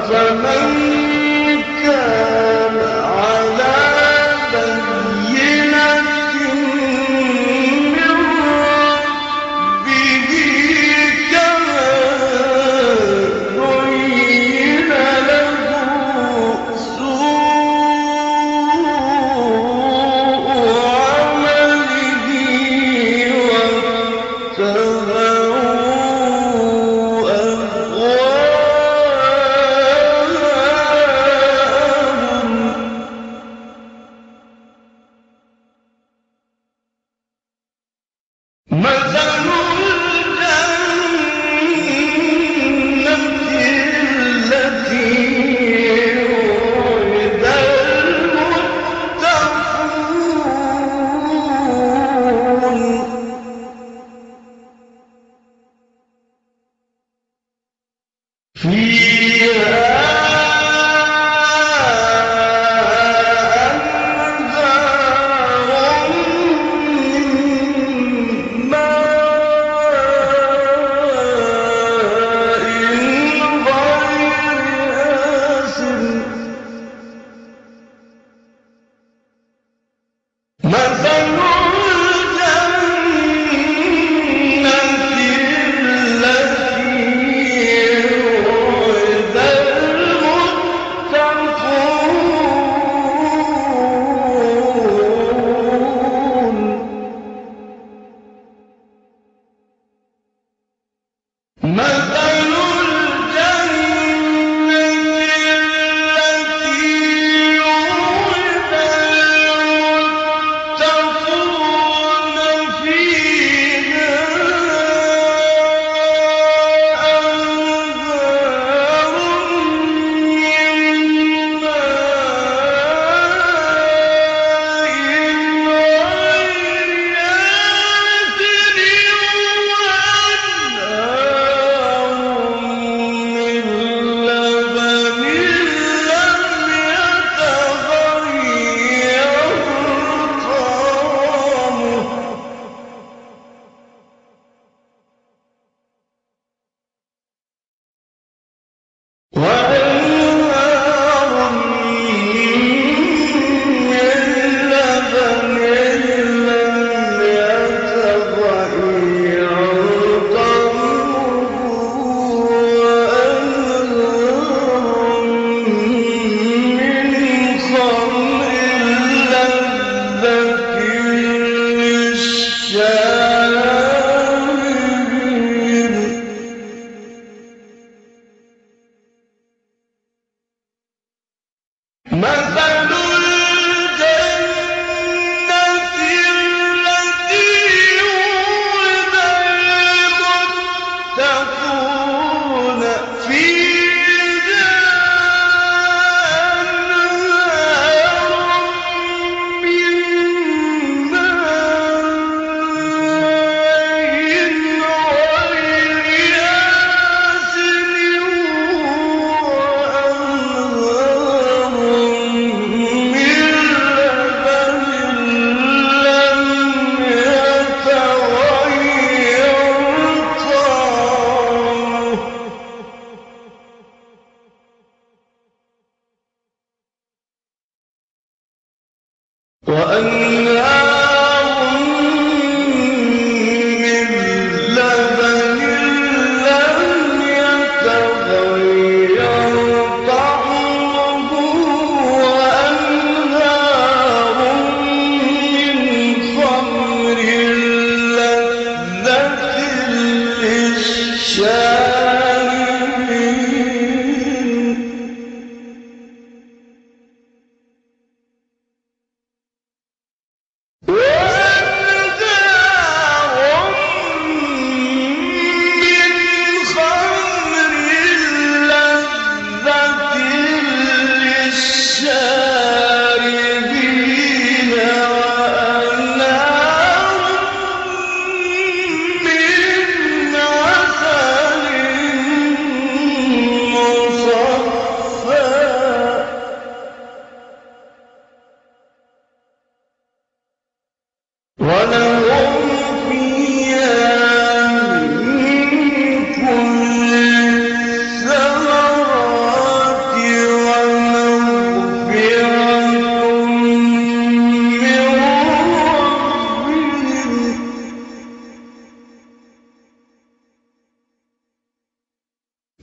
أفمن فيها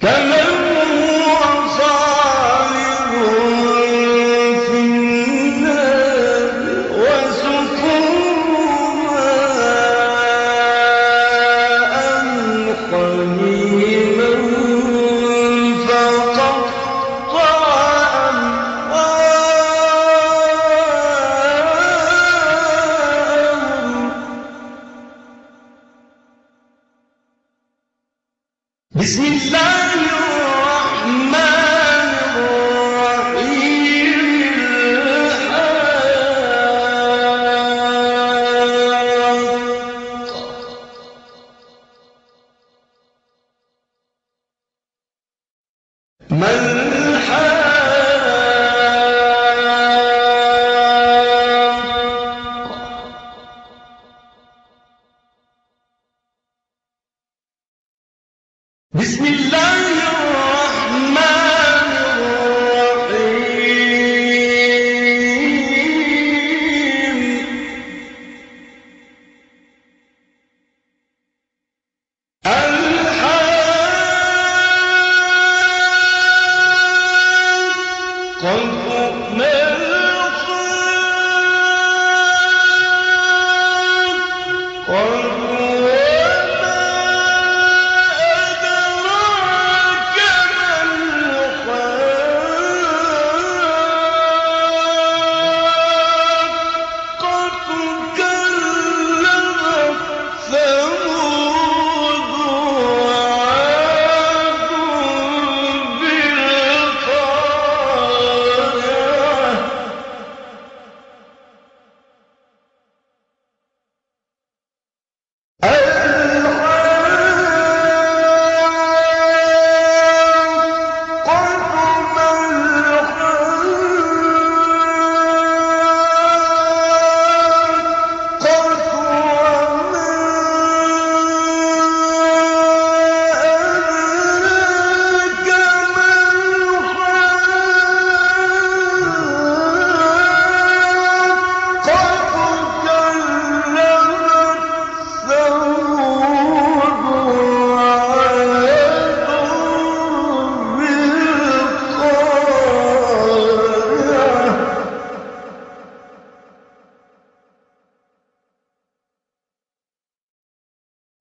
Well, بسم الله بسم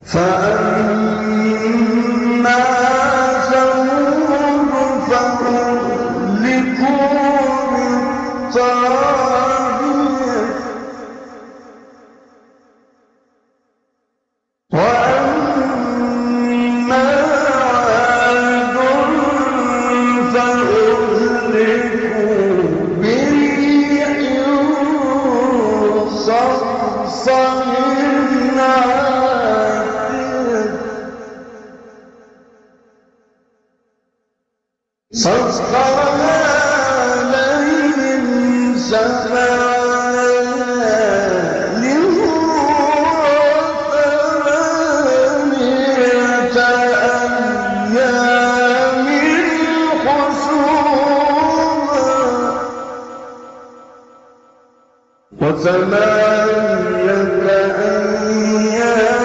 فأ وثمانية أيام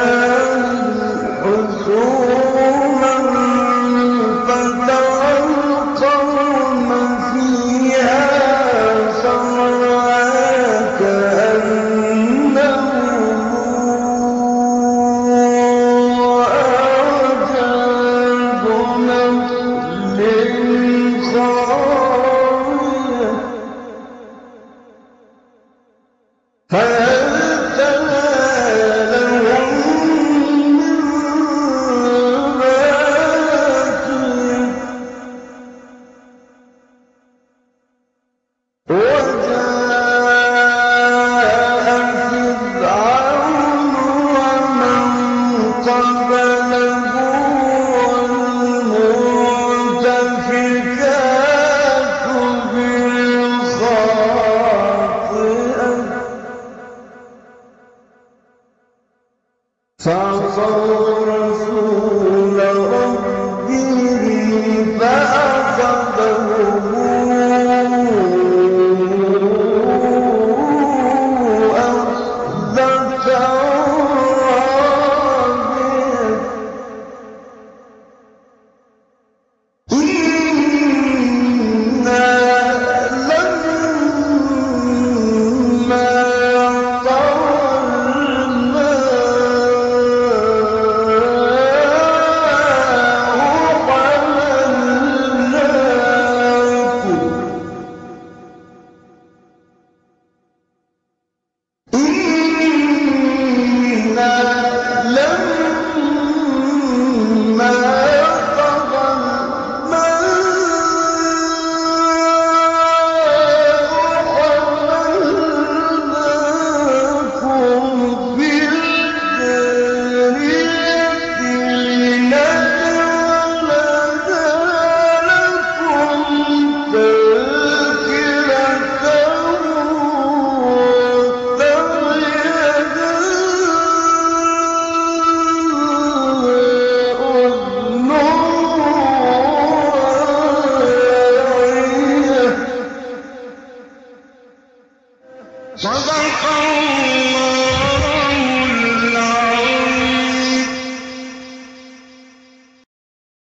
صفوا رسول